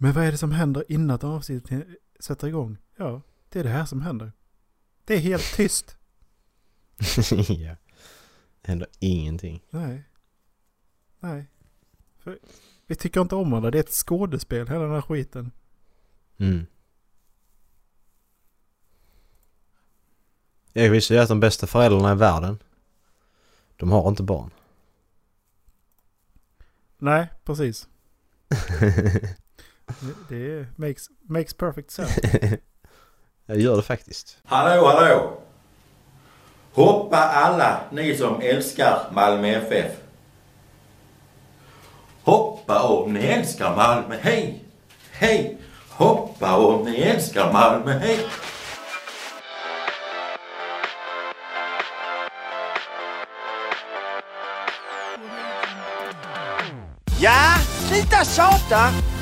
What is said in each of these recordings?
Men vad är det som händer innan att avsnittet sätter igång? Ja, det är det här som händer. Det är helt tyst. ja. Det händer ingenting. Nej. Nej. För vi tycker inte om det. Det är ett skådespel, hela den här skiten. Mm. Jag visste ju att de bästa föräldrarna i världen, de har inte barn. Nej, precis. det makes, makes perfect sense. Jag gör det faktiskt. Hallå, hallå! Hoppa alla ni som älskar Malmö FF. Hoppa om ni älskar Malmö, hej! Hej! Hoppa om ni älskar Malmö, hej! Ja, sluta tjata!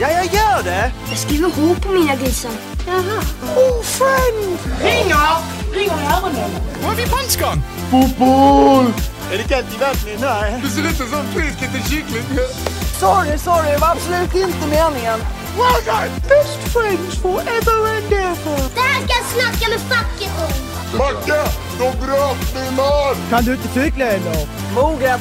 Ja, jag gör det! Jag skriver H på mina grisar. Jaha. Oh, friend! Ringer! Ringer i öronen. Var är vi punchgun? Är det kallt i vattnet? Nej. Det ser ut som frisk liten kyckling. Sorry, sorry. Det var absolut inte meningen. Well done! Best friends forever and ever. Det här ska jag snacka med facket om. Macke, de bröt min man! Kan du inte cykla eller? Moget.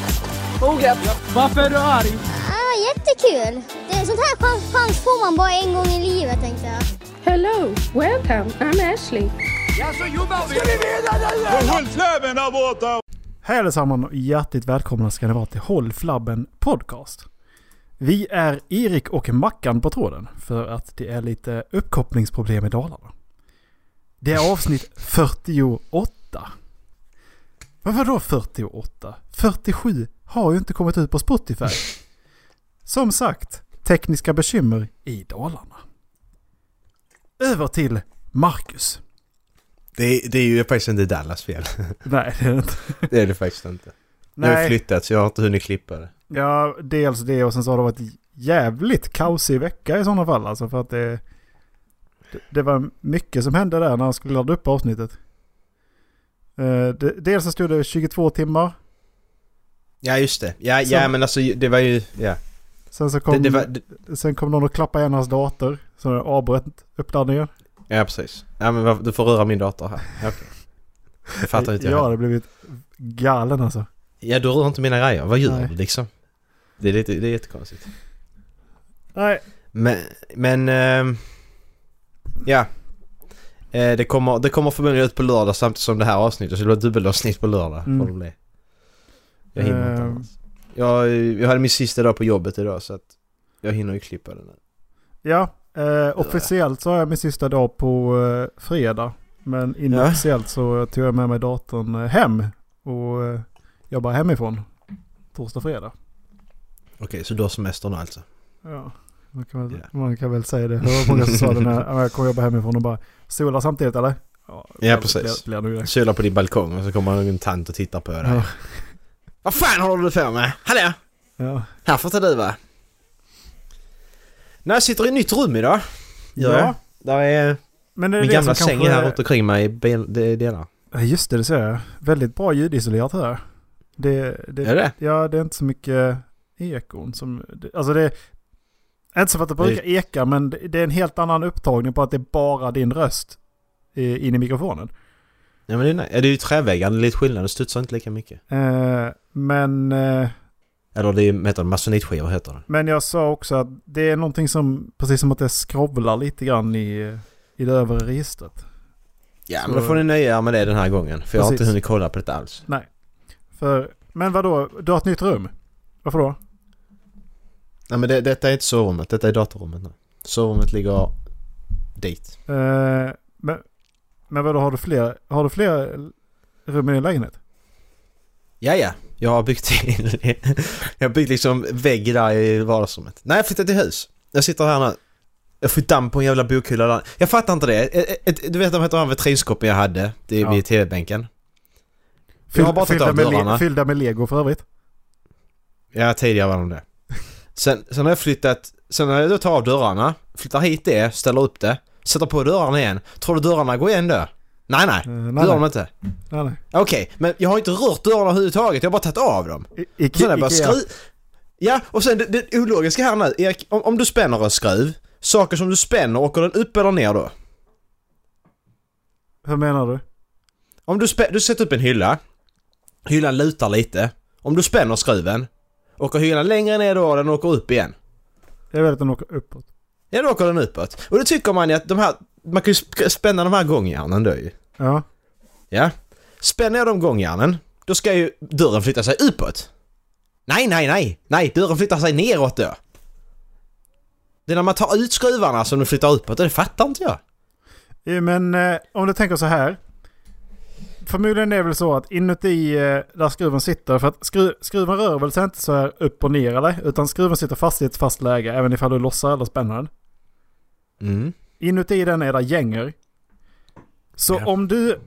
Moget. Varför är du arg? Ah, jättekul. Sånt här chans, chans får man bara en gång i livet tänkte jag. Hello, welcome, I'm Ashley. Ja, så jobbar vi! Ska vi vinna nu? Håll flabben där borta! Hej allesammans och hjärtligt välkomna ska ni vara till Håll Flabben Podcast. Vi är Erik och Mackan på tråden för att det är lite uppkopplingsproblem i Dalarna. Det är avsnitt 48. Men vadå 48? 47 har ju inte kommit ut på Spotify. Som sagt, tekniska bekymmer i Dalarna. Över till Marcus. Det, det är ju faktiskt inte Dallas fel. Nej, det är det inte. Det är det faktiskt inte. Har jag Nej. flyttat så jag har inte hunnit klippa det. Ja, dels det och sen så har det varit jävligt kaosig vecka i sådana fall. Alltså för att det, det, var mycket som hände där när han skulle ladda upp avsnittet. Eh, dels så stod det 22 timmar. Ja just det. Ja, ja Så- men alltså det var ju... Ja. Sen så kom, Det, det var, det, sen kom någon och klappade igen hans dator. Så det avbröt uppladdningen. ja precis. Ja men du får röra min dator här. Ja, Okej. Det fattar inte jag. Heller. hade blivit galen alltså. Ja du rör inte mina grejer. Vad gör Nej. du liksom? Det är, lite, det är jättekonstigt. Nej. Men, men... ehm, ja. Eh, det, kommer, det kommer förmodligen ut på lördag samtidigt som det här avsnittet. Så det blir dubbelavsnitt på lördag. Mm. Får det bli. Jag hinner inte Ehm. annars. Jag, jag hade min sista dag på jobbet idag så att jag hinner ju klippa den. här. Ja, eh, officiellt så har jag min sista dag på eh, fredag. Men inofficiellt så tog jag med mig datorn eh, hem och eh, jobbar hemifrån. Torsdag, fredag. Okej, så du har semester nu alltså? Ja, man kan väl, Ja. man kan väl säga det. Var många som sa det när "Ja, jag kommer jobba hemifrån och bara sola samtidigt eller? Ja, Ja, precis. Blir, blir. Solar på din balkong och så kommer en tant och tittar på dig. Ja, Vad fan håller du på med? Hallå! ja. Här får inte du va? Nej, jag sitter i ett nytt rum idag. Gör Ja, jag. Där är men det är min det gamla säng kanske- här runt omkring mig i delar. Ja, Just det, det ser jag. Väldigt bra ljudisolerat här. Det, det, Är det? Ja, det är inte så mycket ekon som... Alltså det... Inte så för att det Det- brukar eka, men det är en helt annan upptagning på att det är bara din röst in i mikrofonen. Ja men det är, nej. ja, det är ju träväggar, det är lite skillnad. Det studsar inte lika mycket. Eh, men, eh, Eller det är, heter det, masonitskivor heter det. men jag sa också att det är någonting som, precis som att det skrovlar lite grann i, i det övre registret. Ja Så- men då får ni nöja er med det den här gången. För jag har inte Precis. hunnit kolla på det alls. För, men vadå, du har ett nytt rum? Varför då? Nej men det, detta är inte sovrummet, detta är datorrummet nu. Sovrummet ligger dit. Eh, men, men vadå, har du fler, har du fler rum i din lägenhet? Ja ja, jag har byggt jag har byggt liksom vägg där i vardagsrummet. Nej jag flyttade till hus. Jag sitter här nu. Jag får damm på en jävla bokhylla där. Jag fattar inte det. Du vet de heter här vitrinskåpen jag hade det Ja. vid TV-bänken? Jag har bara tagit fyllda av med, dörrarna. fyllda med lego för övrigt. Ja, tidigare var de det. Sen, sen har jag flyttat... Sen har jag då tagit av dörrarna, flyttar hit det, ställer upp det, sätter på dörrarna igen. Tror du dörrarna går igen då? Nej, nej. Det nej, gör de nej. inte. nej, nej. Okej, men jag har inte rört dörrarna överhuvudtaget. Jag har bara tagit av dem. I, Ike, Sen har jag bara skru... Ja, och sen det, det ologiska här nu. Erik, om, om du spänner en skruv. Saker som du spänner, åker den upp eller ner då? Hur menar du? Om du, spä, du sätter upp en hylla. Hyllan lutar lite. Om du spänner skruven. Åker hyllan längre ner då och den åker upp igen. Jag vet att den åker uppåt. Ja, då åker den uppåt. Och då tycker man ju att de här... Man kan ju sp- spänna de här gångjärnen då ju. Ja. Ja. Spänner jag de gångjärnen, då ska ju dörren flytta sig uppåt. Nej, nej, nej! Nej, dörren flyttar sig neråt då. Det är när man tar ut skruvarna som den flyttar uppåt, det fattar inte jag. Ja, Men eh, om du tänker så här. Förmodligen är det väl så att inuti eh, där skruven sitter, för att skru, skruven rör väl sig inte så här upp och ner eller? Utan skruven sitter fast i ett fast läge även ifall du lossar eller spänner den. Mm. Inuti den är det gänger. Så Ja. om du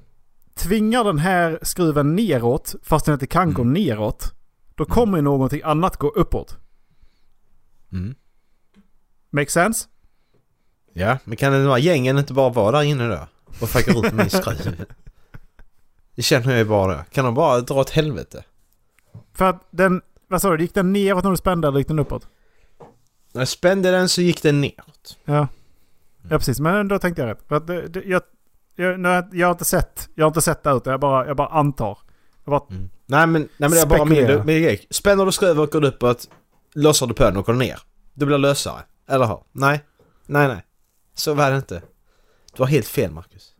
tvingar den här skruven neråt, fast den inte kan gå neråt, då kommer ju någonting annat gå uppåt. Mm. Make sense? Ja, men kan den här gängen inte bara vara där inne då? Och fucka upp min skruv? Det känner jag ju bara. Kan de bara dra åt helvete? För att den, vad sa du, gick den neråt när du spände eller gick den uppåt? När jag spände den så gick den neråt. Ja. Ja precis, men då tänkte jag rätt. För att jag, jag, jag har inte sett, jag har inte sett det ute, jag bara, jag bara antar. Jag bara, Nej men, nej, men är bara. Men Erik, spänner du skruven åker du uppåt. Lossar du på den åker du ner. Det blir lösare. Eller hur? Nej. Nej, nej. Så var det inte. Du har helt fel Marcus.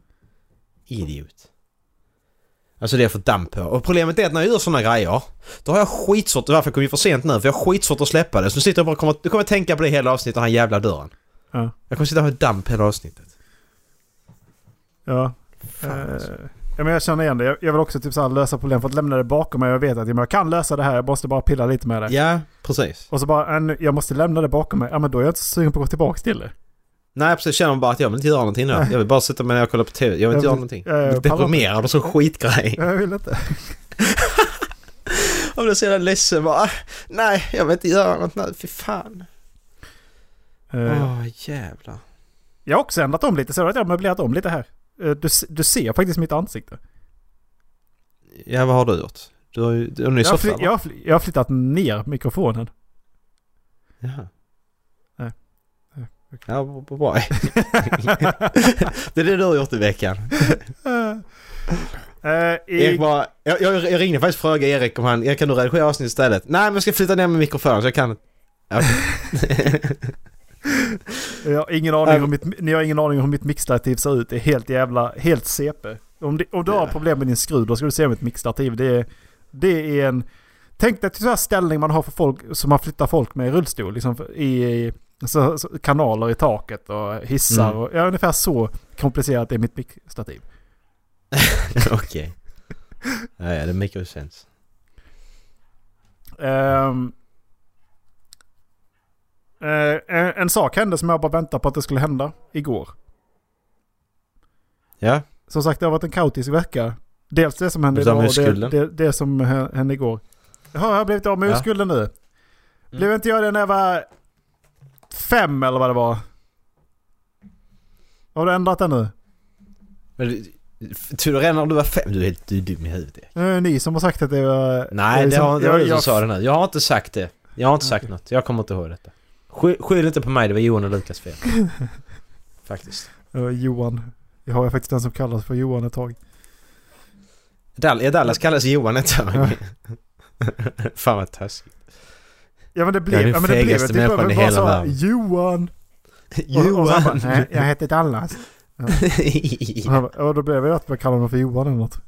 Idiot. Alltså det är för damp på. Och problemet är att när jag gör såna grejer. Då har jag skitsvårt, och varför kom jag för sent nu? För jag har skitsvårt att släppa det. Så nu sitter jag bara och kommer, du kommer tänka på det hela avsnittet, den här jävla dörren. Ja. Jag kommer sitta och ha damp hela avsnittet. Ja. Fan, Eh, alltså. ja men jag känner igen det. Jag, jag vill också typ så lösa problem för att lämna det bakom mig. Jag vet att jag kan lösa det här, jag måste bara pilla lite med det. Ja, precis. Och så bara, äh, jag måste lämna det bakom mig. Ja men då är jag inte så sugen på att gå tillbaka till det. Nej precis, känner man bara att jag vill inte göra någonting nu. Jag vill bara sitta med när jag kollar på TV. Jag vill inte Jag göra vill- någonting. eh, Jag inte. deprimerad och så skitgrej. Jag vill inte. Jag blir så jävla ledsen bara. "Ah, Nej, jag vill inte göra något nu. Fy fan. Eh, Åh jävlar. Jag har också ändrat om lite, så att jag har möblerat om lite här. Eh, Du, du ser faktiskt mitt ansikte. Ja, vad har du gjort? Du har ju... Du har nyss Jag fly, jag, fly, jag har flyttat ner mikrofonen. Jaha. Nej. Nej, Ja, bra. det är det du har gjort i veckan. Erik i, bara, jag, jag, jag ringde faktiskt och frågade Erik om han, jag kan du redigera avsnitt istället? Nej men jag ska flytta ner med mikrofonen så jag kan okej. jag har ingen aning om mitt, ni har ingen aning om hur mitt mixtativ ser ut. Det är helt jävla, helt CP. Om, det, om du har problem med din skruv, då ska du se mitt mixtativ. Det är, det är en... Tänk dig till sån här ställning man har för folk, som man flyttar folk med i rullstol. Liksom i, i så, så, kanaler i taket och hissar. Mm. Och, ja, ungefär så komplicerat är mitt mixtativ. Okej. Ja, ja, det makes sense. Ehm, eh, en, en sak hände som jag bara väntade på att det skulle hända igår. Ja, Som sagt, det har varit en kaotisk vecka. Dels det som hände idag och det, det, det som hä- hände igår. Jaha, jag har blivit av med Ja. urskulden nu. Blev inte jag det när jag var fem eller vad det var? Har du ändrat det nu? men Tror du redan när du var fem? Du är helt du är dum i huvudet. Det är ni som har sagt att det var... Nej, jag, det har, det var jag, du som jag, sa det nu. Jag har inte sagt det. Jag har inte sagt något. Jag kommer inte ihåg detta. Sky- Skyll inte på mig, det var Johan och Lukas fel. Faktiskt. Eh, Johan. Jag har faktiskt den som kallas för Johan ett tag. Dall- ja, Dallas kallas Johan ett tag. Fan vad taskigt. Ja men det Jag blev... är den Ja, fegaste typ människan bara i bara hela världen. Johan! Och, och bara, Johan! nej, jag heter Dallas. Och, han bara, och då blev det att jag kallade honom för Johan eller något.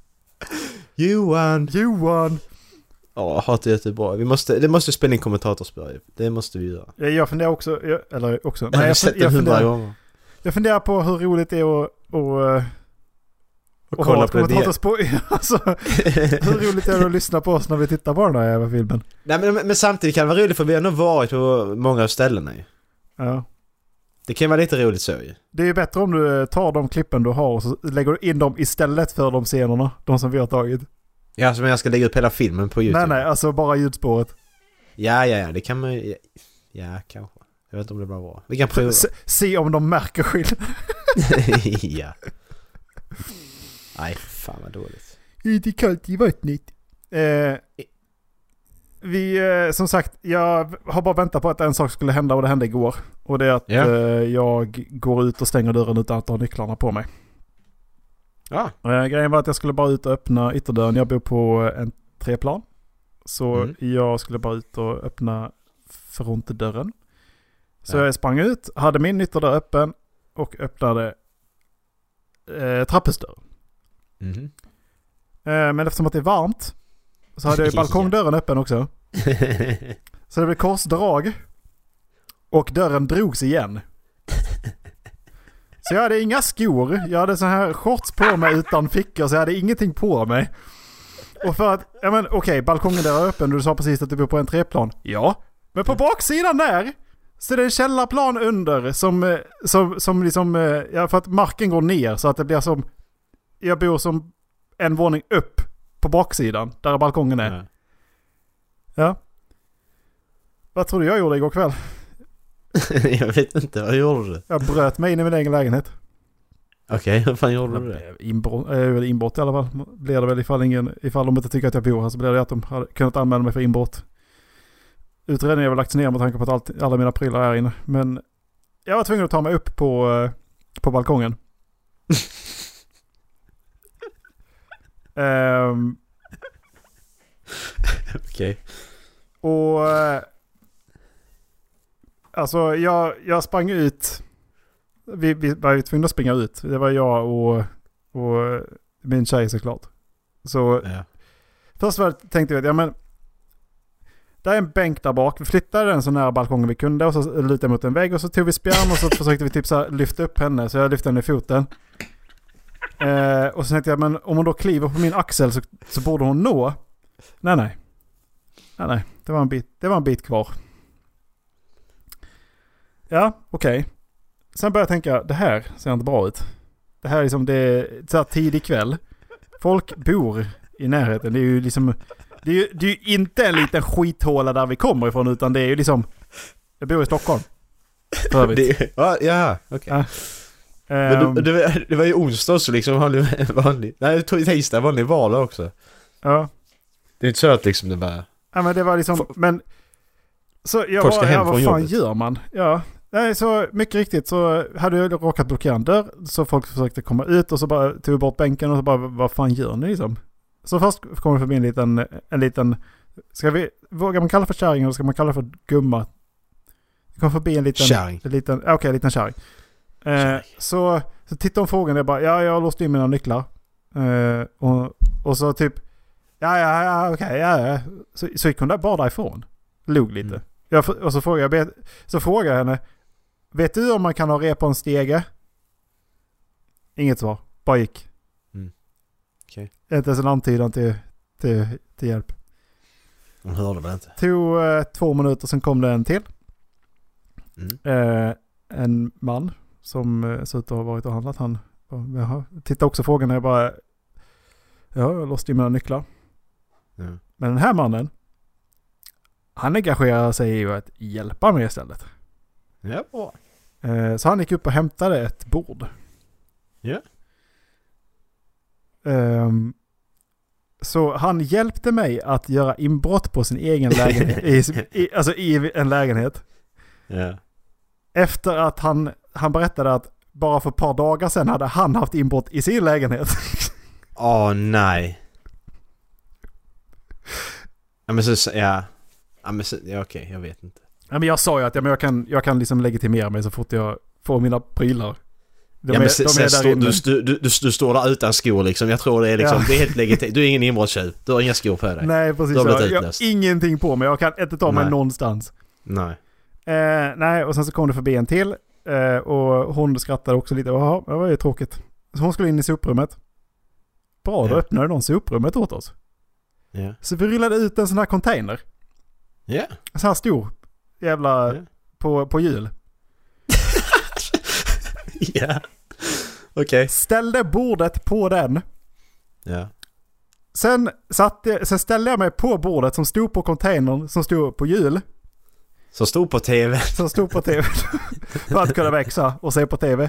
Johan! Johan! Ja, hatar Göteborg. Vi måste, det måste spela in kommentatorspår Det måste vi göra. Jag, jag funderar också, jag, eller också, jag nej, har jag, sett den jag, hundra funderar, gånger. jag funderar på hur roligt det är att, att, Och att ha kolla på det. Alltså, hur roligt är det att lyssna på oss när vi tittar på den här jävla filmen? Nej men, men samtidigt kan det vara roligt för vi har nog varit på många av ställena ju. Ja. Det kan vara lite roligt så ju. Det är ju bättre om du tar de klippen du har och så lägger du in dem istället för de scenerna. De som vi har tagit. Ja, som jag ska lägga upp hela filmen på YouTube. Nej nej, alltså bara ljudspåret. Ja, ja, ja, det kan man ju... Ja, kanske. Jag vet inte om det blir bra. Vi kan prova. Se, se om de märker skillnad. ja. Nej, fan vad dåligt. Det är kallt i vattnet. Eh, vi, eh, som sagt, jag har bara väntat på att en sak skulle hända och det hände igår. Och det är att Ja. eh, jag går ut och stänger dörren utan att ha nycklarna på mig. Ja. Eh, grejen var att jag skulle bara ut och öppna ytterdörren. Jag bor på en treplan. Så Mm. jag skulle bara ut och öppna frontdörren. Så Ja. jag sprang ut, hade min ytterdörr öppen och öppnade eh, trapphusdörren. Mhm. Eh, men eftersom att det är varmt så hade jag ju balkongdörren öppen också. Så det blev korsdrag. Och dörren drogs igen. Så jag hade inga skor. Jag hade så här shorts på mig utan fickor så jag hade ingenting på mig. Och för att, ja men okej, balkongen där är öppen och du sa precis att du bor på en treplan. Ja. Men på baksidan där så det är en källarplan under som, eh, som, som liksom, eh, ja för att marken går ner så att det blir som, jag bor som en våning upp på baksidan där balkongen är. Ja. Ja. Vad tror du jag gjorde igår kväll? jag vet inte, vad gjorde du? Jag bröt mig in i min egen lägenhet. Okej, hur fan gjorde du det? Inbrott, äh, inbrott i alla fall. Blir det väl ifall, ingen, ifall de inte tycker att jag bor här så blir det att de hade kunnat anmäla mig för inbrott. Utredningen har väl lagts ner med tanke på att allt, alla mina prylar är inne. Men jag var tvungen att ta mig upp på, eh, på balkongen. Ehm, Okej. Och... Alltså jag, jag sprang ut. Vi, vi var ju tvungna att springa ut. Det var jag och, och min tjej såklart. Så Ja. först var, tänkte vi att ja men... Det är en bänk där bak. Vi flyttade den så nära balkongen vi kunde och så lutade jag mot en vägg och så tog vi spjärn och så försökte vi typ så här lyfta upp henne. Så jag lyfte henne i foten. Eh, och så tänkte jag men om hon då kliver på min axel så, så borde hon nå. Nej nej. Nej nej. Det var en bit, det var en bit kvar. Ja, okej. Sen började jag tänka, det här ser inte bra ut. Det här är liksom, det är så här tidig kväll. Folk bor i närheten. Det är ju liksom, det är ju, det är ju inte en liten skithåla där vi kommer ifrån utan det är ju liksom, jag bor i Stockholm. För övrigt. Det, ja, ja okej. Ja. Men Ehm, det, det, var, det var ju onsdag så liksom vanlig, vanlig nej tisdag vanlig vardag också. ja. Det är inte så att liksom det bara... Ja men det var liksom, F- men... Så jag Folk ska bara, hem ja, vad fan jobbet. gör man? Ja, nej så mycket riktigt så hade jag råkat blockera en dörr. Så folk försökte komma ut och så bara tog vi bort bänken och så bara, vad fan gör ni liksom? Så först kom det förbi en liten, en liten, ska vi, vågar man kalla för kärring eller ska man kalla för gumma? Det kom förbi en liten, Kärring. en liten, okej, en liten kärring. Eh, så, så tittade hon frågan jag bara, ja jag har låst in mina nycklar. Eh, och, och så typ, ja ja ja okej, ja ja. Så, så gick hon där bara därifrån. Log lite. Mm. Jag, och så frågade jag, så frågade jag henne, vet du om man kan ha rep på en stege? Inget svar, bara gick. Mm. Okej. Inte ens en antydan till, till, till hjälp. Hon hörde väl inte. Tog eh, två minuter, sen kom det en till. Mm. Eh, en man som eh, ser ut att ha varit och handlat. Han bara. Tittade också frågan när jag bara... Ja, jag har låst in mina nycklar. Ja. Men den här mannen. Han engagerar sig i att hjälpa mig istället. Ja, bra. Eh, så han gick upp och hämtade ett bord. Ja. Ehm, så han hjälpte mig att göra inbrott på sin egen lägenhet. i, alltså i en lägenhet. Ja. Efter att han, han berättade att bara för ett par dagar sedan hade han haft inbrott i sin lägenhet. Åh nej. Ja men så, ja. Ja men så, ja okej, jag vet inte. Ja, men jag sa ju att ja, men jag, kan, jag kan liksom legitimera mig så fort jag får mina prylar. De ja, men är sen du, du, du, du står där utan skor liksom. Jag tror det är liksom, Ja. det är helt legitimt. Du är ingen inbrottstjuv. Du har inga skor på dig. Nej, precis. Du har blivit Jag, har ingenting på mig. Jag kan inte ta mig Nej. någonstans. Nej. Eh, nej, och sen så kom det förbi en till. Eh, och hon skrattade också lite. Jaha, det var ju tråkigt. Så hon skulle in i soprummet. Bra, då Ja. öppnade någon soprummet åt oss. Ja. Så vi rullade ut en sån här container. Ja. En sån här stor. Jävla Ja. på, på hjul. Ja. Okej. Ställde bordet på den. Ja. Sen, satte, sen ställde jag mig på bordet som stod på containern som stod på hjul. Som stod på TV. Som stod på tv. för att kunna växa och se på tv.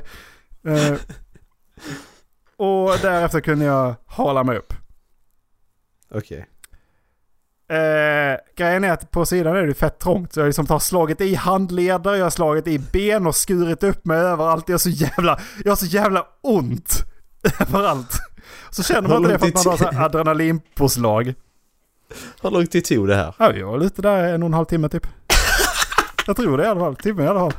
Eh, och därefter kunde jag hala mig upp. Okej. Eh, grejen är att på sidan är det fett trångt. Så jag liksom har slagit i handleder, jag har slagit i ben och skurit upp mig överallt. Jag har så jävla, jag har så jävla ont överallt. Så känner man inte det för att man har adrenalinpåslag. Hur lång tid tog det här? Ja, vi var lite där en och en halv timme typ. Jag tror det i alla fall. Timme i alla fall.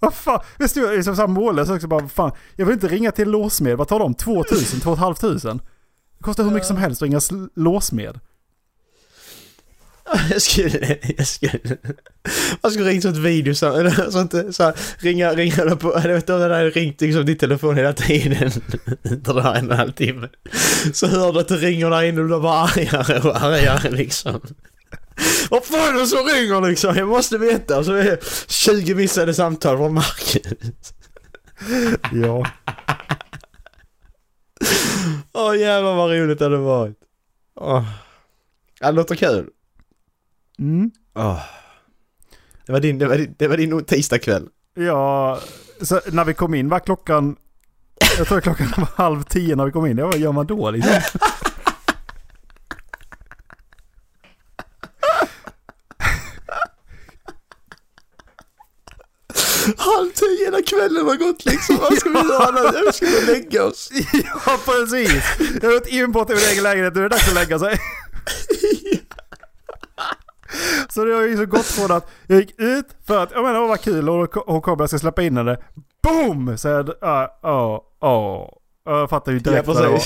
Vad fan? Jag stod liksom såhär mållös också bara, fan. Jag vill inte ringa till låsmed. Vad tar de? 2000? 2500? Det kostar hur mycket som helst att ringa låsmed. Jag skulle... Jag skulle... Man skulle ringt ett video sånt, så här, ringa, ringa på... Jag vet inte om det där ringt liksom din telefon hela tiden. Den här en och en halv timme. Så hör du att det ringer där inne och du bara argare och argare liksom. Vad fan är det som ringer liksom? Jag måste veta. Så är det 20 missade samtal från Marcus. Ja. Åh jävlar vad roligt det hade varit. Åh. Ja, det låter kul. Mm. Åh. Det var din, det var din, det var din tisdagkväll. Ja, så när vi kom in var klockan... Jag tror klockan var halv tio när vi kom in. Ja, vad gör man då liksom? Halv tio när kvällen var gått liksom. Vad ska vi göra nu? Vi ska och lägga oss. Ja, precis. Jag har ett inbrott i min egen lägenhet. Nu är det dags att lägga sig. Så det har ju så gått från att jag gick ut för att, jag menar åh vad kul och hon kommer jag ska släppa in henne. Boom! Så jag, ja, ja, ja. Jag fattar ju Ja, direkt vad det var.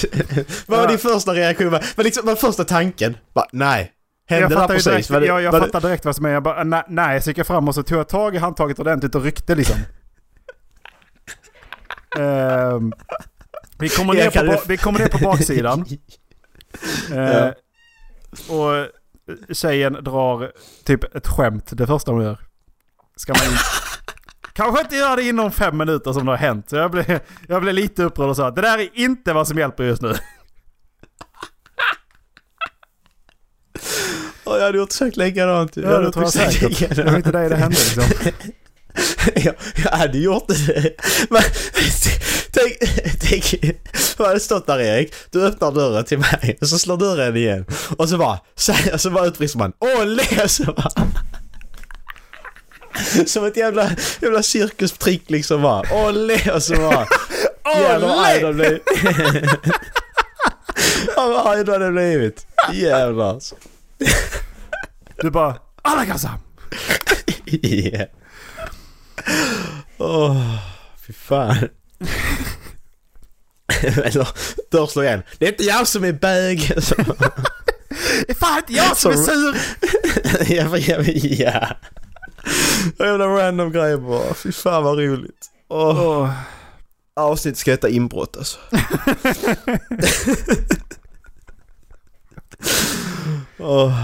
Vad var din första reaktion? Vad var liksom, var första tanken? Bara, nej. Hände Jag fattar, precis? direkt, det- jag, jag det- fattar direkt vad som är. Jag bara, nej, nej, så gick jag fram och så tog jag tag i handtaget ordentligt och ryckte liksom. Ehm, vi, kommer ner på, vi kommer ner på baksidan. Eh, och tjejen drar typ ett skämt det första hon gör. Ska man in... Kanske inte göra det inom fem minuter som det har hänt. Så jag blev, jag blev lite upprörd och sa att det där är inte vad som hjälper just nu. Ja, jag hade gjort försökt likadant. Ja, det tror jag säkert. Det var inte det det hände liksom. jag, jag hade gjort det. Men, tänk, tänk, vad hade stått där Erik? Du öppnar dörren till mig och så slår dörren igen. Och så bara, så, så bara utbrister man! Så bara. Som ett jävla, jävla cirkustrick liksom bara. Olle! Och så bara... Jävlar vad arg de blev. Ja, vad arg de hade blivit. Jävlar. Du bara, alla kassa! Yeah. Åh, fy fan. Eller, dörr slår igen. Det är inte jag som är bög. Det är fan inte jag som är sur! ja, ja, ja. Jävla random grejer bara. Fy fan vad roligt. Åh, Åh, Avsnitt ska heta inbrott alltså. Åh.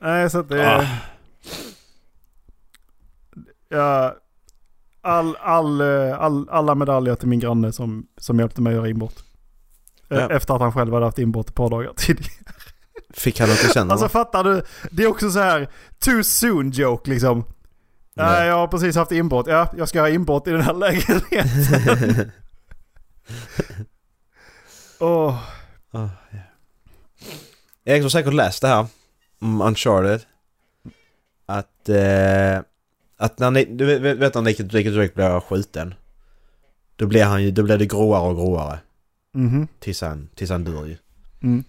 Nej, så att det... Ah. Ja, all, all, eh, all, alla medaljer till min granne som, som hjälpte mig att göra inbrott. Eh, Ja. Efter att han själv hade haft inbrott ett par dagar tidigare. Fick han att känna? Alltså fattar du? Det är också så här too soon joke liksom. Nej, jag har precis haft inbrott. Ja, jag ska ha inbrott i den här lägenheten. Åh, Ah, ja. Erik har säkert läst det här om Uncharted. Att, eh, att när du vet, vet när Naked Naked Drake blir skjuten. Då blir han ju, då blir det gråare och gråare. Mhm. Tills han, tills han dör ju. Mm.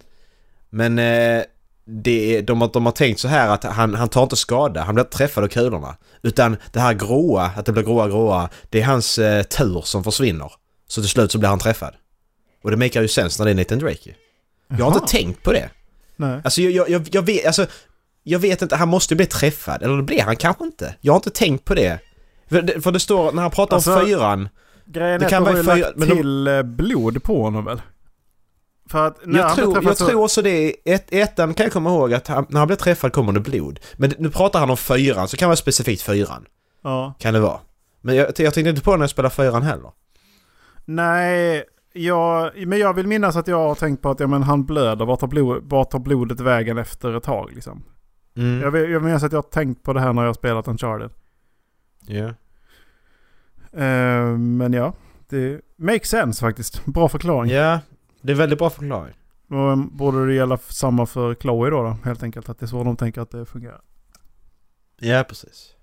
Men eh, det de, har, de har tänkt så här att han, han tar inte skada, han blir inte träffad av kulorna. Utan det här gråa, att det blir gråa gråa, det är hans eh, tur som försvinner. Så till slut så blir han träffad. Och det makar ju sens när det är Nathan Drake ju. Jag har Jaha. inte tänkt på det. Nej. Alltså jag, jag, jag, jag vet, alltså jag vet inte, han måste ju bli träffad. Eller det blir han kanske inte. Jag har inte tänkt på det. För det, för det står, när han pratar Alltså, om fyran. Grejen Det är kan att de har lagt men de- till eh, blod på honom väl? För att när Jag, han tror, träffad jag så- tror också det. Ett, ettan kan jag komma ihåg att han, när han blir träffad kommer det blod. Men nu pratar han om fyran, så kan det vara specifikt fyran. Ja. Kan det vara. Men jag, jag tänkte inte på när jag spelade fyran heller. Nej, jag, men jag vill minnas att jag har tänkt på att ja, men han blöder. Vart tar, blod, vart tar blodet vägen efter ett tag liksom? Mm. Jag, jag minns att jag har tänkt på det här när jag har spelat Uncharted. Ja. Eh, men ja, det makes sense faktiskt. Bra förklaring. ja, det är väldigt bra förklaring. Och borde det gälla samma för Chloe då, då? Helt enkelt att det är så de tänker att det fungerar. Ja, precis.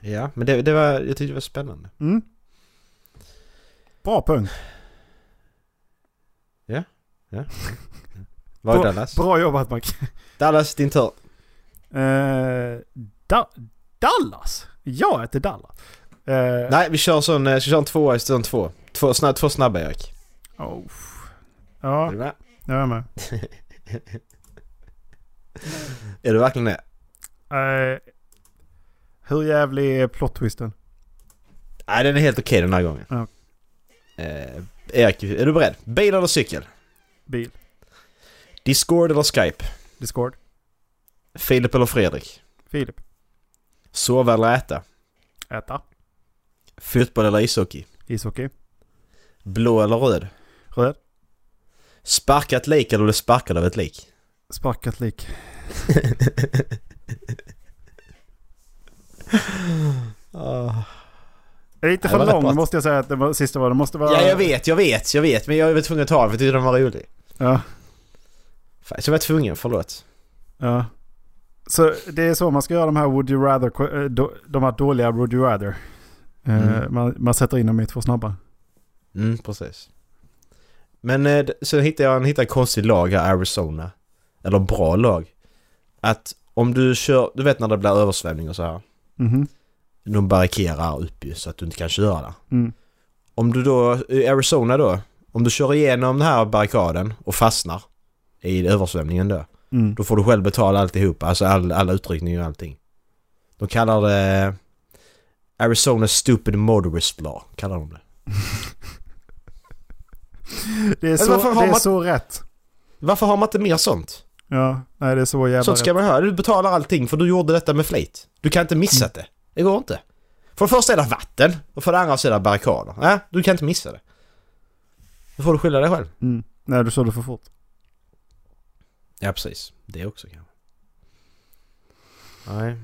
Ja, men det, det var, jag tyckte det var spännande. Mm. Bra punkt. Var är Bra- Dallas? Bra jobbat Mac. Dallas, din tur. Eh, da- Dallas? Jag heter Dallas. Eh, Nej, vi kör sån, eh, vi kör en tvåa för en två. Två, snabb, två snabba Erik. oh. Är Ja, du med? jag är med. Är du verkligen det? Eh, hur jävlig är plot twisten? Nej, den är helt okej den här gången. Eh, Erik, är du beredd? Bil eller cykel? Bil. Discord eller Skype? Discord. Filip eller Fredrik? Filip. Sova eller äta? Äta. Fotboll eller ishockey? Ishockey. Blå eller röd? Röd. Sparka ett lik eller bli sparkad av ett lik? Sparkat lik. Ah. Lite Det för lång måste jag säga att det var, sista var. Det måste vara... Ja, jag vet, jag vet, jag vet. Men jag var tvungen att ta den för jag tyckte den var rolig. Ja. Så jag var tvungen, förlåt. Ja. Så det är så man ska göra de här Would You Rather, eh, de här dåliga Would You Rather. Eh, Mm. Man, man sätter in dem i två snabba. Mm, precis. Men eh, så hittade jag en, hittade en konstig lag här, Arizona. Eller bra lag. Att om du kör, du vet när det blir översvämning och så här. Mhm. De barrikerar upp ju så att du inte kan köra där. Mm. Om du då, i Arizona då, om du kör igenom den här barrikaden och fastnar i översvämningen då. Mm. Då får du själv betala alltihop, alltså all, alla utryckningar och allting. De kallar det Arizona Stupid Motorist Law, kallar de det. Det är, så, det är man- så rätt. Varför har man inte mer sånt? Ja, nej det är så jävla Sånt ska rätt. man ha. Du betalar allting för du gjorde detta med flit. Du kan inte missa det. Det går inte. För det första är det vatten och för det andra så är det barrikader. Nej, du kan inte missa det. Då får du skylla dig själv. Mm. Nej, du såg det för fort. Ja, precis. Det också kanske. Nej.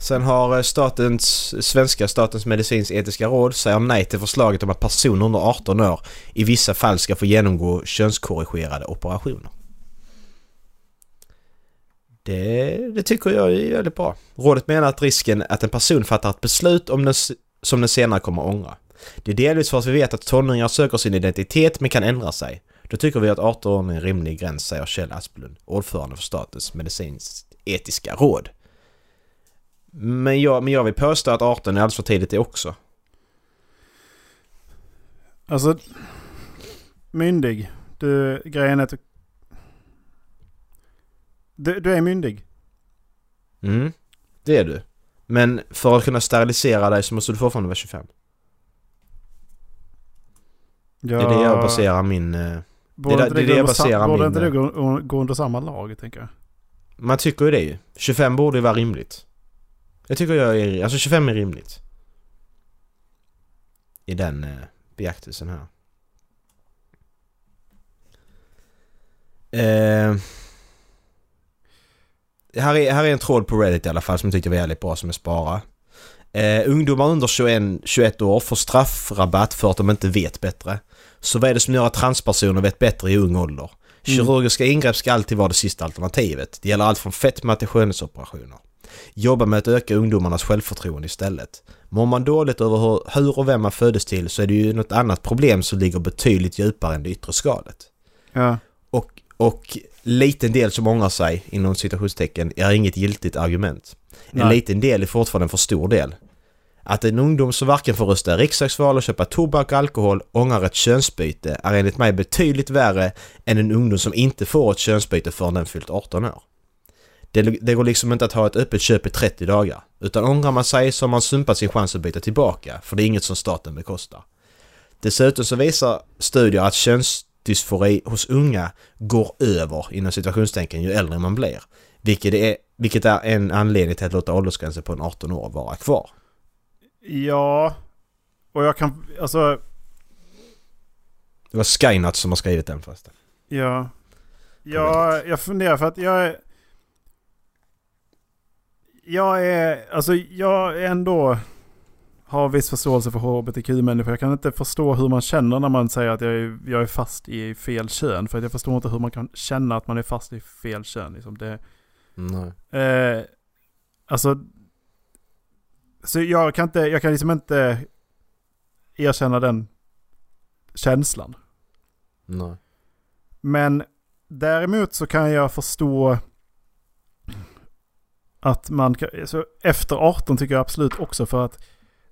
Sen har eh, statens, svenska statens medicinsk-etiska råd säger nej till förslaget om att personer under 18 år i vissa fall ska få genomgå könskorrigerade operationer. Det, det tycker jag är väldigt bra. Rådet menar att risken att en person fattar ett beslut om den, som den senare kommer att ångra. Det är delvis för att vi vet att tonåringar söker sin identitet men kan ändra sig. Då tycker vi att 18 år är en rimlig gräns, säger Kjell Asplund, ordförande för Statens medicinsk-etiska råd. Men jag, men jag vill påstå att 18 är alldeles för tidigt det också. Alltså, myndig. Du, grejen är att du, du, du är myndig. Mm, det är du. Men för att kunna sterilisera dig så måste du fortfarande vara 25. Ja, Det är det jag baserar min... Borde det är inte det jag baserar Borde min, inte det eh, gå, gå under samma lag, tänker jag. Man tycker ju det ju. 25 borde ju vara rimligt. Jag tycker jag är... Alltså 25 är rimligt. I den eh, beaktelsen här. Eh, här, är, här är en tråd på Reddit i alla fall som jag tyckte var jävligt bra som jag sparar. Eh, ungdomar under 21, 21 år får straffrabatt för att de inte vet bättre. Så vad är det som gör att transpersoner vet bättre i ung ålder? Kirurgiska ingrepp ska alltid vara det sista alternativet. Det gäller allt från fetma till skönhetsoperationer. Jobba med att öka ungdomarnas självförtroende istället. Mår man dåligt över hur, hur och vem man föddes till så är det ju något annat problem som ligger betydligt djupare än det yttre skalet. Ja. Och, och liten del som ångrar sig, inom citationstecken, är inget giltigt argument. En Nej. liten del är fortfarande en för stor del. Att en ungdom som varken får rösta i riksdagsval och köpa tobak och alkohol ångrar ett könsbyte är enligt mig betydligt värre än en ungdom som inte får ett könsbyte förrän den fyllt 18 år. Det, det går liksom inte att ha ett öppet köp i 30 dagar. Utan ångrar man sig så har man sumpat sin chans att byta tillbaka, för det är inget som staten bekostar. Dessutom så visar studier att könsdysfori hos unga går över inom situationstänken ju äldre man blir. Vilket är, vilket är en anledning till att låta åldersgränsen på en 18 år vara kvar. Ja. Och jag kan, alltså, Det var Skynut som har skrivit den förresten. ja. Ja, jag funderar för att jag är... Jag är, alltså jag är ändå... har viss förståelse för hbtq-människor. Jag kan inte förstå hur man känner när man säger att jag är, jag är fast i fel kön. För att jag förstår inte hur man kan känna att man är fast i fel kön. Liksom det, Nej. eh, alltså, så jag kan, inte, jag kan liksom inte erkänna den känslan. Nej. Men däremot så kan jag förstå att man kan, så efter 18 tycker jag absolut också för att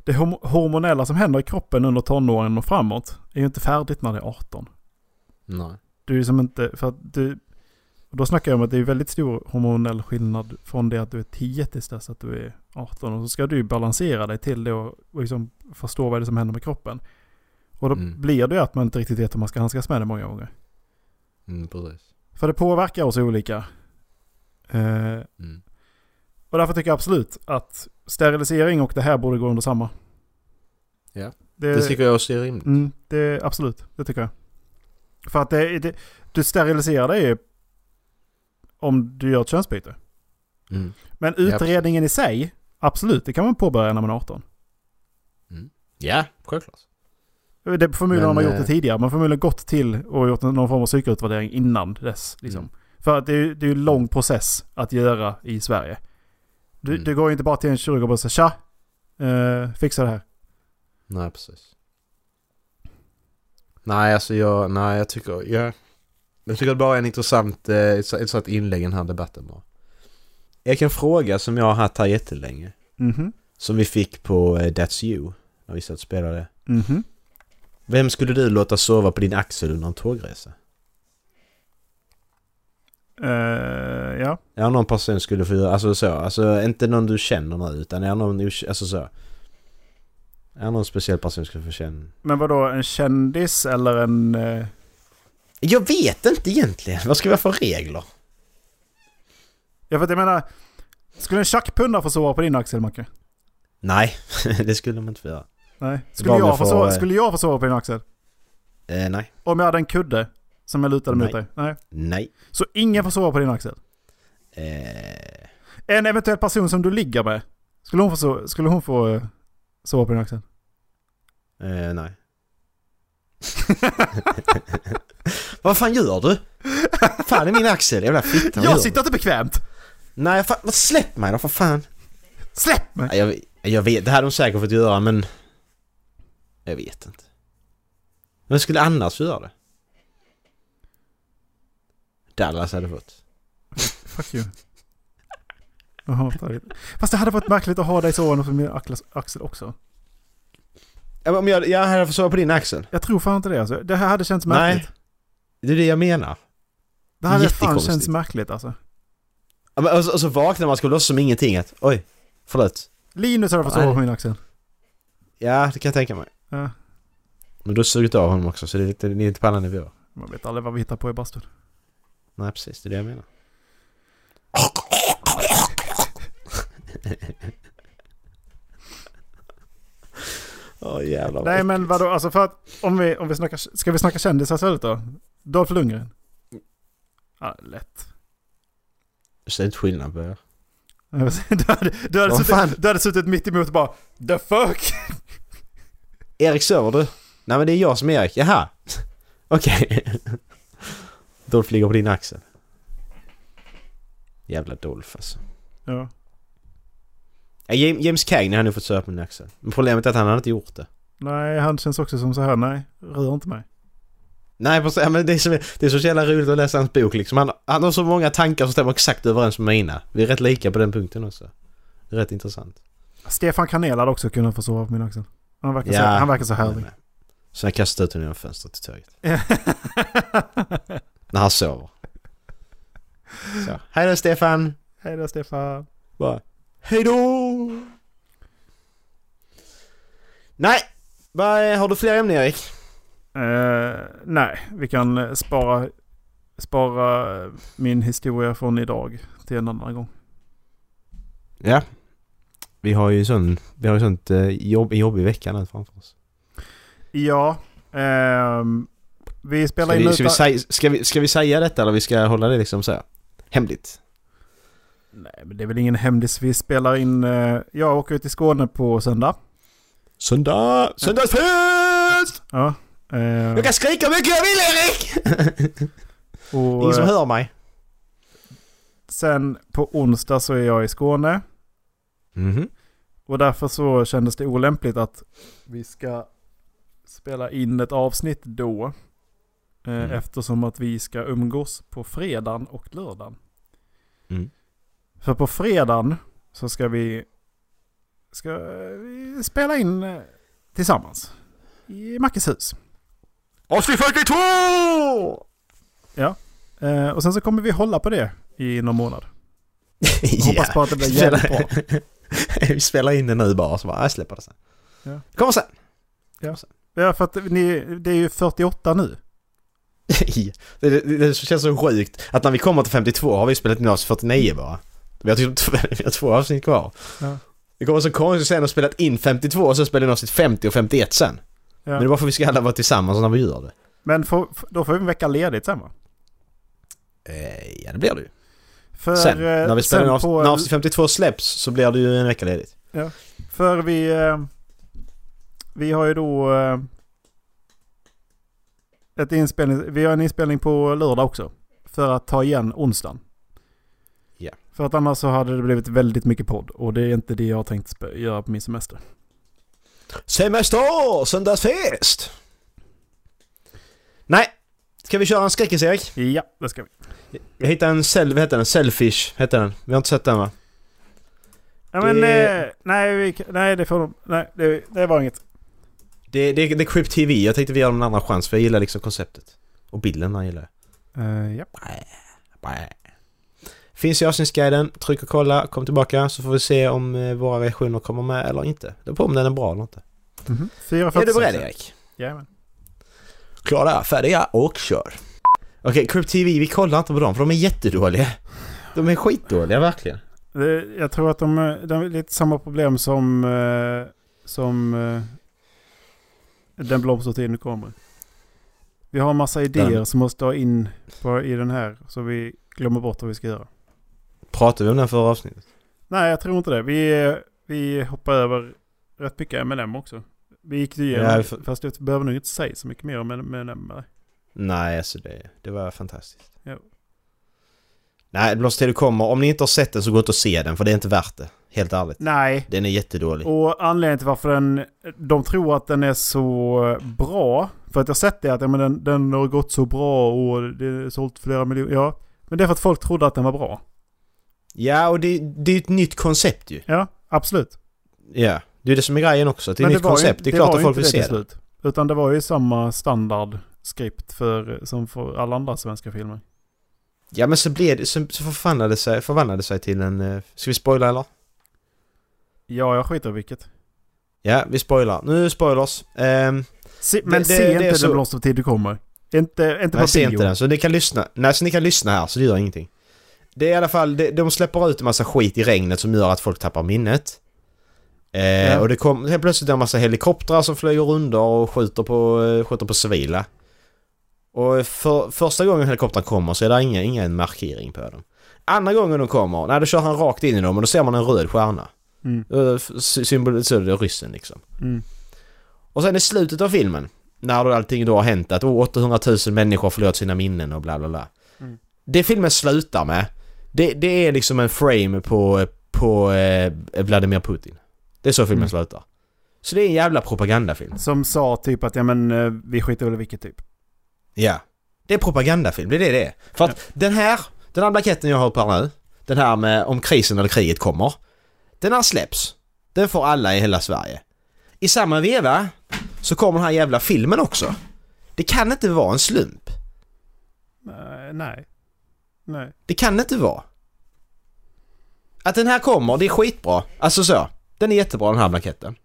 det horm- hormonella som händer i kroppen under tonåren och framåt är ju inte färdigt när det är 18. Nej. Du är ju som inte, för att du, och då snackar jag om att det är väldigt stor hormonell skillnad från det att du är 10 tills dess att du är 18. Och så ska du ju balansera dig till det och, och liksom förstå vad det är som händer med kroppen. Och då Mm. blir det ju att man inte riktigt vet hur man ska handskas med det många gånger. Mm, precis. För det påverkar oss olika. Eh, Mm. och därför tycker jag absolut att sterilisering och det här borde gå under samma. Ja. Det, Det tycker jag också är rimligt. mm, det Absolut, det tycker jag. För att det, det, du steriliserar dig ju om du gör ett könsbyte. Mm. Men utredningen i sig, absolut, det kan man påbörja när man är 18. Ja, självklart. Det, förmodligen Men, har man gjort det eh, tidigare. Man förmodligen gått till och gjort någon form av psykutvärdering innan dess. Liksom. Mm. För att det det är ju en lång process att göra i Sverige. Du, Mm. du går ju inte bara till en kirurg och bara säger tja, eh, fixa det här. Nej, precis. Nej, alltså jag, nej jag tycker, ja. Jag tycker det bara är en intressant, eh, ett intressant inlägg i den här debatten bara. Jag kan fråga som jag har haft här jättelänge. Mhm, Som vi fick på eh, That's You. När vi satt och spelade. mhm. Vem skulle du låta sova på din axel under en tågresa? Eh, ja. Ja, någon person skulle få göra, alltså så, alltså inte någon du känner nu utan är någon, alltså så. Är någon speciell person skulle få känna? Men vad då en kändis eller en... Eh, Jag vet inte egentligen, vad ska vi ha för regler? ja för att jag menar, skulle en tjackpundare få sova på din axel Macke? Nej, det skulle man inte få göra. Nej. Skulle jag, jag få sova, eh, skulle jag få sova på din axel? Eh, nej. Om jag hade en kudde som jag lutade mot dig? Nej. Nej. Så ingen får sova på din axel? Eh, En eventuell person som du ligger med, skulle hon få, so- skulle hon få eh, sova på din axel? eh, nej. vad fan gör du? Fan i min axel, jävla fitta. Jag sitter inte bekvämt! Nej, fan, släpp mig då för fan. Släpp mig! Nej, Jag, jag vet, det hade de säkert fått göra men... Jag vet inte. Vem skulle annars göra det? Dallas hade fått. Fuck you. Jag hatar det. Fast det hade varit märkligt att ha dig sovande på min axel- också. Ja, men Om jag, jag hade fått sova på din axel. Jag tror fan inte det alltså. Det här hade känts märkligt. Nej. Det är det jag menar. Det hade fan känts märkligt alltså. Ja, men, och, så, och så vaknar man och ska låtsas som ingenting att oj, förlåt. Linus hade fått sova på min axel. Ja, det kan jag tänka mig. Ja. Men du har sugit av honom också så det är, lite, det är inte på alla nivåer. Man vet aldrig vad vi hittar på i bastun. Nej precis, det är det jag menar. Åh jävlar. Nej men vadå, alltså för att om vi, om vi snackar, ska vi snacka kändisar istället då? Dolph Lundgren? Ja, lätt. Så det är inte skillnad på er. Du hade, du, hade fan? suttit, du hade suttit mitt emot och bara The fuck? Erik sover du? Nej men det är jag som är Erik, jaha. Okej. Dolph ligger på din axel. Jävla Dolph alltså. Ja. Ja, Jam- James Cagney hade nog fått söva på min axel. Men problemet är att han hade inte gjort det. Nej, han känns också som så här, nej, rör inte mig. Nej precis, men det är, så, det är så jävla roligt att läsa hans bok liksom. Han, han har så många tankar som stämmer exakt överens med mina. Vi är rätt lika på den punkten också. Rätt intressant. Stefan Kanel hade också kunnat få sova på min axel. Han verkar, så, Ja. han verkar så härlig. Så jag kastar ut honom genom fönstret till tåget. När han sover. Så. Hej då Stefan! Hej då Stefan. Bara, Hej då! Nej! Vad, är- har du fler ämnen Erik? Eh, nej, vi kan spara, spara min historia från idag till en annan gång. Ja. Vi har ju sån, vi har ju sånt eh, jobb, jobb i veckan här framför oss. Ja, ehm, vi spelar Ska in vi, ska, vi utan... säga, ska, vi, ska vi säga detta eller vi ska hålla det liksom så här, hemligt? Nej, men det är väl ingen hemlis. Vi spelar in... eh, jag åker ut till Skåne på söndag. Söndag! Söndagsfest! Ja. Eh, Jag kan skrika hur mycket jag vill Erik! och, Ingen som eh, hör mig. Sen på onsdag så är jag i Skåne. Mhm. Och därför så kändes det olämpligt att vi ska spela in ett avsnitt då. Eh, Mm. Eftersom att vi ska umgås på fredagen och lördagen. Mm. För på fredagen så ska vi, ska vi spela in eh, tillsammans. I Mackes hus. Avsnitt 42! Eh, och sen så kommer vi hålla på det i någon månad. Hoppas på att det blir jävligt bra. Vi spelar in det nu bara så bara, jag släpper det sen. Ja. Kommer sen. Ja, för att ni, det är ju 48 nu. Det, det, det känns så sjukt att när vi kommer till 52 har vi spelat in avsnitt 49 bara. Vi har, typ, vi har två avsnitt kvar. Ja. Det kommer så konstigt sen att spelat in 52 och så spelar vi in avsnitt 50 och 51 sen. Ja. Men det är bara för att vi ska alla vara tillsammans när vi gör det. Men får- då får vi en vecka ledigt sen va? Eh, ja det blir det ju. För, Sen, eh, när vi spelar in sen på- när avsnitt 52 släpps så blir det ju en vecka ledigt. För vi... eh, Vi har ju då... Ett inspelning, vi har en inspelning på lördag också. För att ta igen onsdagen. Ja. För att annars så hade det blivit väldigt mycket podd. Och det är inte det jag har tänkt göra på min semester. Semester! Söndagsfest! Nej! Ska vi köra en skräckis Erik? Ja, det ska vi. Jag hittade en, sel, vad heter den? Selfish heter den. Vi har inte sett den va? Ja, men, Det- eh, nej, vi, nej, det får. Nej, det, det var inget. Det, det, det är Crypt TV. Jag tänkte vi ger en andra chans för jag gillar liksom konceptet. Och bilden jag gillar jag. Uh, ja. Finns i avsnittsguiden. Tryck och kolla. Kom tillbaka så får vi se om eh, våra reaktioner kommer med eller inte. Det beror på om den är bra eller inte. Mm-hmm. Är du beredd Erik? Jajamän. Klara, färdiga och kör. Okej, Crypt TV, vi kollar inte på dem för de är jättedåliga. De är skitdåliga verkligen. Jag tror att de, eh, de är lite samma problem som... eh, som... den blomstertid nu kommer. Vi har en massa idéer Den. som måste ha in på, i den här. Så vi glömmer bort vad vi ska göra. Pratar vi om den förra avsnittet? Nej, jag tror inte det. Vi, vi hoppar över rätt mycket M&M också. Vi gick ju igenom, Ja, får- fast jag behöver nog inte säga så mycket mer om M&M. Nej, alltså det, det var fantastiskt. Jo. Nej, Blomstertid kommer. Om ni inte har sett den så gå inte och se den för det är inte värt det. Helt ärligt. Nej, Den är jättedålig. Och anledningen till varför den, de tror att den är så bra. För att jag har sett det att ja, men den, den har gått så bra och det är sålt flera miljoner. Ja, men det är för att folk trodde att den var bra. Ja, och det, det är ett nytt koncept ju. Ja, absolut. Ja, det är det som är grejen också. Det är ett nytt ju- koncept. Det är klart att folk vill se till det. Utan det var ju samma standardskript för, som för alla andra svenska filmer. Ja, men så blev det, så, så förvandlade det sig, förvandlade det sig till en... eh, Ska vi spoila eller? Ja, jag skiter i vilket. Ja, vi spoilar. Nu det spoilers. Ehm, Se, men Det- det- se det inte är Den blomstertid du kommer. Inte, inte på ser bio. inte den, så ni kan lyssna. Nej, så ni kan lyssna här, så det gör ingenting. Det är i alla fall, det, de släpper ut en massa skit i regnet som gör att folk tappar minnet. Eh, Ja. Och det kom helt plötsligt en massa helikoptrar som flyger runder och skjuter på, skjuter på civila. Och för, första gången helikoptern kommer så är det ingen, ingen markering på dem. Andra gången de kommer, nej då kör han rakt in i dem och då ser man en röd stjärna. Mm, Eh, sy- Symboliserar ryssen liksom. mm. Och sen i slutet av filmen, när då allting då har hänt att oh, 800 000 människor har förlorat sina minnen och bla bla bla. Mm. Det filmen slutar med, det, det är liksom en frame på, på eh, Vladimir Putin. Det är så filmen Mm. slutar. Så det är en jävla propagandafilm. Som sa typ att ja men eh, vi skiter väl i vilket typ. Ja. Det är propagandafilm, det är det det är. För att den här, den här blanketten jag har på här nu, den här med om krisen eller kriget kommer. Den här släpps. Den får alla i hela Sverige. I samma veva så kommer den här jävla filmen också. Det kan inte vara en slump. Nej. Nej. Det kan inte vara. Att den här kommer, det är skitbra. Alltså så. Den är jättebra den här blanketten.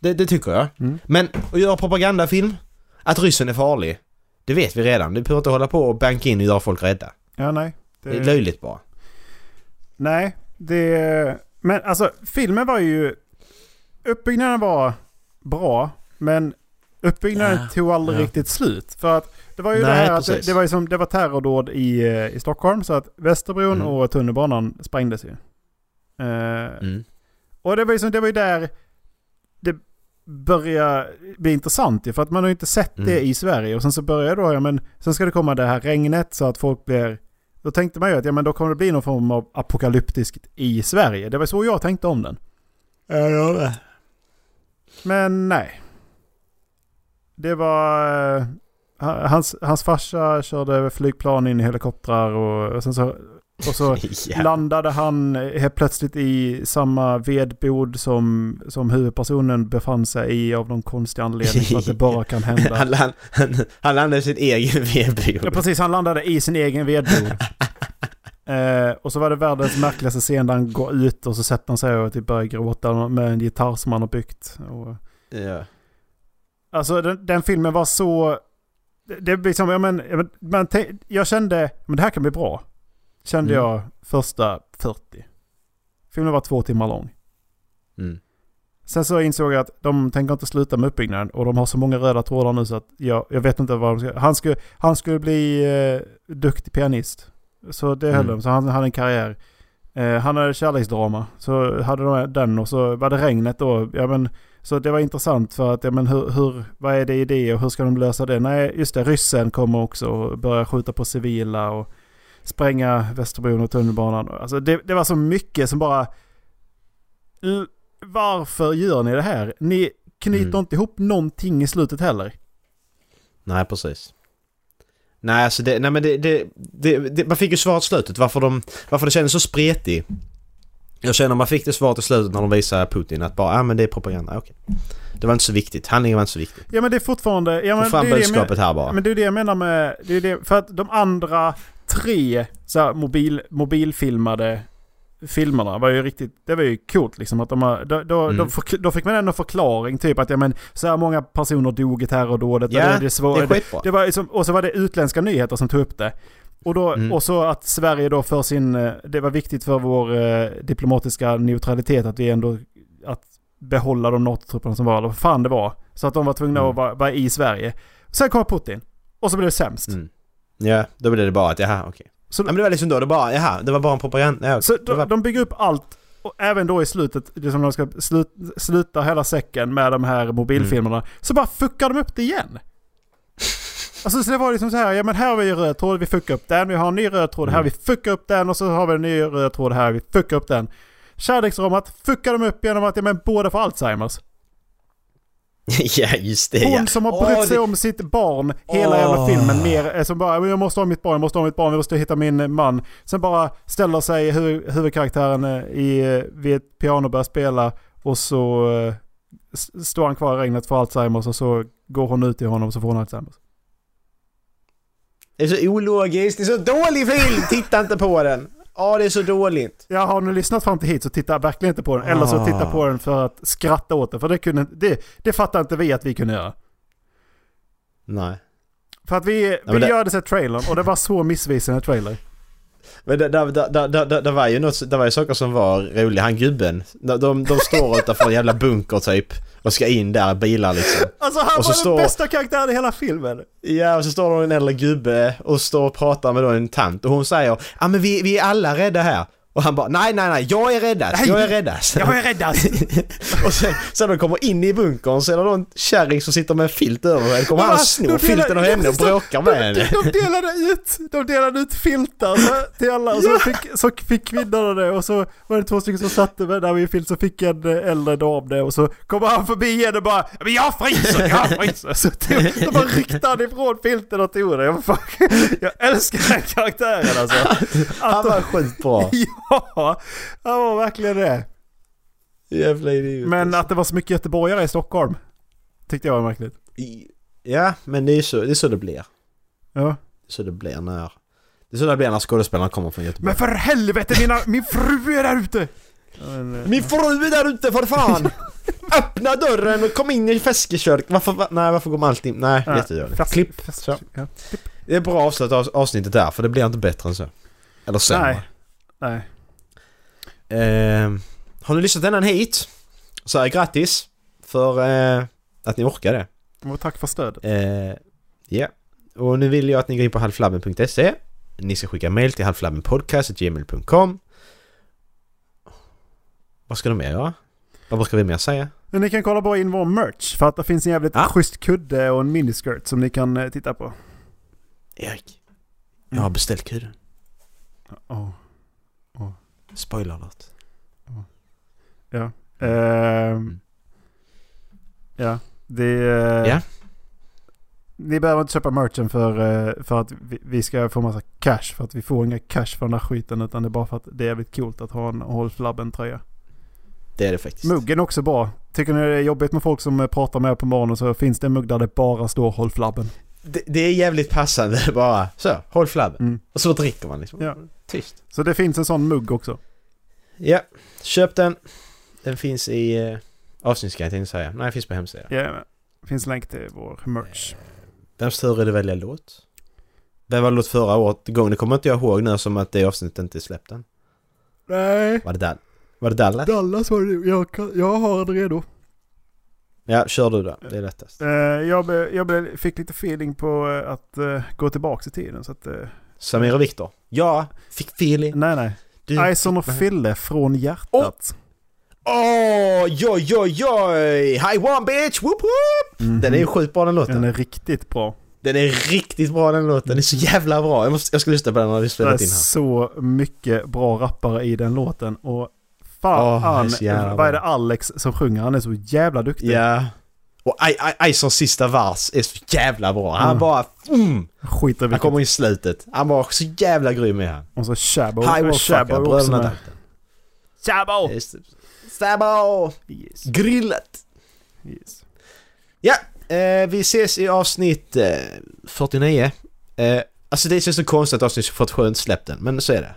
Det, det tycker jag. Mm. Men att göra propagandafilm, att ryssen är farlig, det vet vi redan. Du behöver inte hålla på och banka in och göra folk rädda. Ja, nej. Det är löjligt bara. Nej, det... Men alltså filmen var ju... Uppbyggnaden var bra, men uppbyggnaden Ja, tog aldrig ja. riktigt slut. För att det var ju Nej, det här att det, det var ju som, det var terrordåd i, eh, i Stockholm, så att Västerbron Mm. och tunnelbanan sprängdes ju. Eh, Mm. Och det var ju som, det var ju där... Det, börja bli intressant ju, för att man har ju inte sett det Mm. i Sverige. Och sen så börjar då, ja men, sen ska det komma det här regnet så att folk blir... Då tänkte man ju att ja men då kommer det bli någon form av apokalyptiskt i Sverige. Det var så jag tänkte om den. Ja, jag med. Men nej. Det var... eh, Hans, hans farsa körde flygplan in i helikoptrar och, och sen så... Och så Ja. landade han helt plötsligt i samma vedbod som, som huvudpersonen befann sig i av någon konstig anledning för att det bara kan hända. Han, han, han, han landade i sin egen vedbod. Ja, precis. Han landade i sin egen vedbod. eh, och så var det världens märkligaste scen där han går ut och så sätter han sig och typ börjar gråta med en gitarr som han har byggt. Och, Ja. alltså den, den filmen var så... Det, det blir som, ja, men, ja, men, jag kände, men det här kan bli bra. Kände Mm. jag första 40. Filmen var två timmar lång. Mm. Sen så insåg jag att de tänker inte sluta med uppbyggnaden och de har så många röda trådar nu så att jag, jag vet inte vad de ska... Han skulle, han skulle bli eh, duktig pianist. Så det höll Mm. de, så han hade en karriär. Eh, han hade kärleksdrama, så hade de den och så var det regnet då. Ja, men, så det var intressant för att, ja men hur, hur, vad är det i det och hur ska de lösa det? Nej, just det, ryssen kommer också och börjar skjuta på civila och spränga Västerbron och tunnelbanan. Alltså det, det var så mycket som bara... Varför gör ni det här? Ni knyter Mm. inte ihop någonting i slutet heller. Nej, precis. Nej, alltså det, nej men det, det, det, man fick ju svaret i slutet varför, de, varför det kändes så spretigt. Jag känner man fick det svaret i slutet när de visade Putin att bara, ja ah, men det är propaganda, okej. Det var inte så viktigt, handlingen var inte så viktig. Ja men det är fortfarande... Ja, Få men fram det är det jag men- budskapet här bara. Men det är det jag menar med... Det är det, för att de andra tre så här, mobil, mobilfilmade filmerna var ju riktigt... Det var ju coolt liksom att de har... Då, då, Mm. då, förk- då fick man ändå förklaring typ att ja men så här många personer dog i terrordådet. Och det, det, svår, det är skitbra. det var liksom, Och så var det utländska nyheter som tog upp det. Och, då, Mm. och så att Sverige då för sin... Det var viktigt för vår eh, diplomatiska neutralitet att vi ändå... Att behålla de NATO-trupperna som var, eller vad fan det var. Så att de var tvungna Mm. att vara, vara i Sverige. Sen kom Putin. Och så blev det sämst. Mm. Ja, då blev det bara att jaha, okej. Så, Ja, men det var liksom då, det bara, jaha, det var bara en propaganda. Ja, så de, var, de bygger upp allt. Och även då i slutet, det som de ska slut, sluta hela säcken med de här mobilfilmerna. Mm. Så bara fuckar de upp det igen. Alltså så det var liksom så här, ja men här har vi en röd tråd, vi fuckar upp den. Vi har en ny röd tråd här, Mm. vi fuckar upp den. Och så har vi en ny röd tråd här, vi fuckar upp den. Kärleksdramat fuckar de upp genom att ja, men båda får Alzheimers. ja, just det Hon ja. som har brytt sig det- om sitt barn hela jävla Åh. filmen. Mer, eh, som bara "Men jag måste ha mitt barn, jag måste ha mitt barn, jag måste hitta min man. Sen bara ställer sig hu huvudkaraktären eh, i, eh, vid ett piano och börjar spela. Och så står han kvar i regnet för Alzheimers och så går hon ut till honom och så får hon Alzheimers. Det är så ologiskt, det är så dålig film! Titta inte på den! Ja, det är så dåligt. Ja, har ni lyssnat fram till hit så titta verkligen inte på den. Eller så titta på den för att skratta åt den. För det, kunde, det, det fattar inte vi att vi kunde göra. Nej. För att vi, men vi det- hade sett trailern och det var så missvisande trailer. Men det, det, det, det, det var ju något, det var ju saker som var roliga. Han gubben, de, de, står utanför en jävla bunker typ och ska in där, bilar liksom. Alltså han Och så var står- den bästa karaktären i hela filmen. Ja, och så står det en äldre gubbe och står och pratar med då en tant och hon säger ja ah, men vi, vi är alla rädda här. Och han bara nej, nej, nej, jag är räddast, jag är räddast. Jag är räddast! och sen, sen de kommer in i bunkern så är det en kärring som sitter med en filt över henne. kommer han snor filten av henne och bråkar med henne. De, de delade ut, de delade ut filtar så- till alla och så, fick, så fick kvinnorna det och så var det två stycken som satte med där vid filt så fick en äldre dam det och så kommer han förbi igen och bara Men jag fryser, jag fryser! Så tog, då bara ryckte han ifrån filten och tog det. Jag, fuck, jag älskar den karaktären alltså. Han Att var de, sjukt bra. ja, han var verkligen det. Jävla idiot. Men att det var så mycket göteborgare i Stockholm tyckte jag var märkligt. Ja, men det är så det, är så det blir. Ja. Det är så det blir när... Det är så det blir när skådespelarna kommer från Göteborg. Men för helvete, mina, min fru är där ute! Eh, Min fru är där ute för fan! Öppna dörren och kom in i Feskekörk. Varför, va, nej varför går man alltid... Nej, Ja, jättedåligt. Klipp. Så. ja. Det är bra avslut av avsnittet där för det blir inte bättre än så. Eller sämre. Nej. Nej. Eh, har ni lyssnat ända hit? Så här, grattis för eh, att ni orkar det. Och tack för stödet. Eh, Ja. Och nu vill jag att ni går in på halvflabben.se. Ni ska skicka mail till halvflabbenpodcast.gmail.com Vad ska de mer göra? Vad brukar vi mer säga? Men ni kan kolla bara in vår merch för att det finns en jävligt Ja. schysst kudde och en miniskirt som ni kan eh, titta på. Erik. Jag har beställt kudden. Oh. Spoiler alert. Ja. Ehm, ja. Det... eh, Ja. Ni behöver inte köpa merchen för, eh, för att vi, vi ska få massa cash. För att vi får inga cash för den här skiten. Utan det är bara för att det är jävligt coolt att ha en Håll Flabben tröja. Det är det faktiskt. Muggen är också bra. Tycker ni det är jobbigt med folk som eh, pratar med på morgonen så finns det en mugg där det bara står Håll Flabben. Det, det är jävligt passande bara. Så, håll flabben. Mm. Och så dricker man liksom. Ja. Tyst. Så det finns en sån mugg också. Ja, köp den. Den finns i eh, avsnittsguiden tänkte jag. Nej, den finns på hemsidan. Ja, finns länk till vår merch. Vems tur är det att välja låt? Vem var låt förra året? Gången det kommer inte jag ihåg nu som att det avsnittet inte är släppt än. Nej. Var det Dall? Var det Dallas? Dallas var det. Jag, kan, jag har det redo. Ja, kör du då. Det är lättast. Eh, jag jag fick lite feeling på eh, att eh, gå tillbaka i tiden. Så att, Samir och Viktor. Ja, fick feeling. nej, nej. Du- Ison och Fille från hjärtat. Åh, oj, oj, oj! High one bitch! Whoop, whoop! Mhm. Den är ju sjukt bra den låten. Den är riktigt bra. Den är riktigt bra den låten. Den är så jävla bra. Jag, måste, jag ska lyssna på den när vi Det är spelat in här. så mycket bra rappare i den låten. Och fan, jävla vad är det. Alex som sjunger? Han är så jävla duktig. Ja. Och I- I- Isons sista vers är så jävla bra. Han Mm. bara... Mm, Skiter han kommer i slutet. Han var så jävla grym är han. Och så och Fucker, är också med. Det. Stabbo! Yes. Grillet! Yes. Ja, eh, vi ses i avsnitt eh, 49. Eh, alltså det känns så konstigt att avsnitt 47 inte släppt än, men så är det.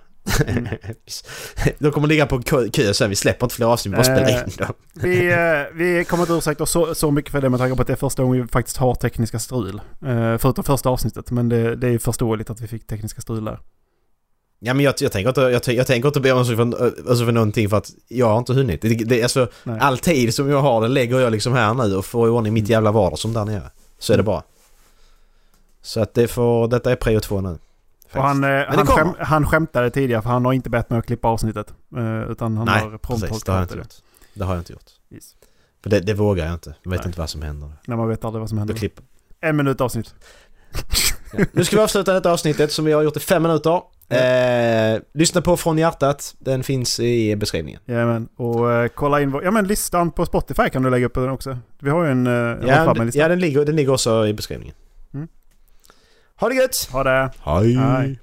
Mm. De kommer ligga på kö sen, vi släpper inte fler avsnitt, vi bara spelar Eh, in dem. Vi, eh, vi kommer inte ursäkta så, så mycket för det med tanke på att det är första gången vi faktiskt har tekniska strul. Eh, förutom första avsnittet. Men det, det är förståeligt att vi fick tekniska strul där. Ja men jag, jag, tänker inte, jag, jag tänker inte be om ursäkt för, alltså för någonting för att jag har inte hunnit. Det, det, alltså, Nej. all tid som jag har den lägger jag liksom här nu och får i ordning mitt jävla vardag som där nere. Så är det bara. Så att det får, detta är prio två nu. Han, eh, han, skäm, han skämtade tidigare för han har inte bett mig att klippa avsnittet. Eh, utan han Nej, har prompt Det har jag inte det. gjort. Det har jag inte gjort. Yes. För det, det vågar jag inte. Jag vet Nej. inte vad som händer. När man vet aldrig vad som händer. klipper. En minut avsnitt. Ja. Nu ska vi avsluta detta avsnittet som vi har gjort i fem minuter. Eh, lyssna på Från Hjärtat. Den finns i beskrivningen. Jajamän. Och eh, kolla in vår, ja men listan på Spotify kan du lägga upp den också. Vi har ju en, Ja, en lista. ja den, ligger, den ligger också i beskrivningen. Ha det gött! Ha det. Hej. Hej.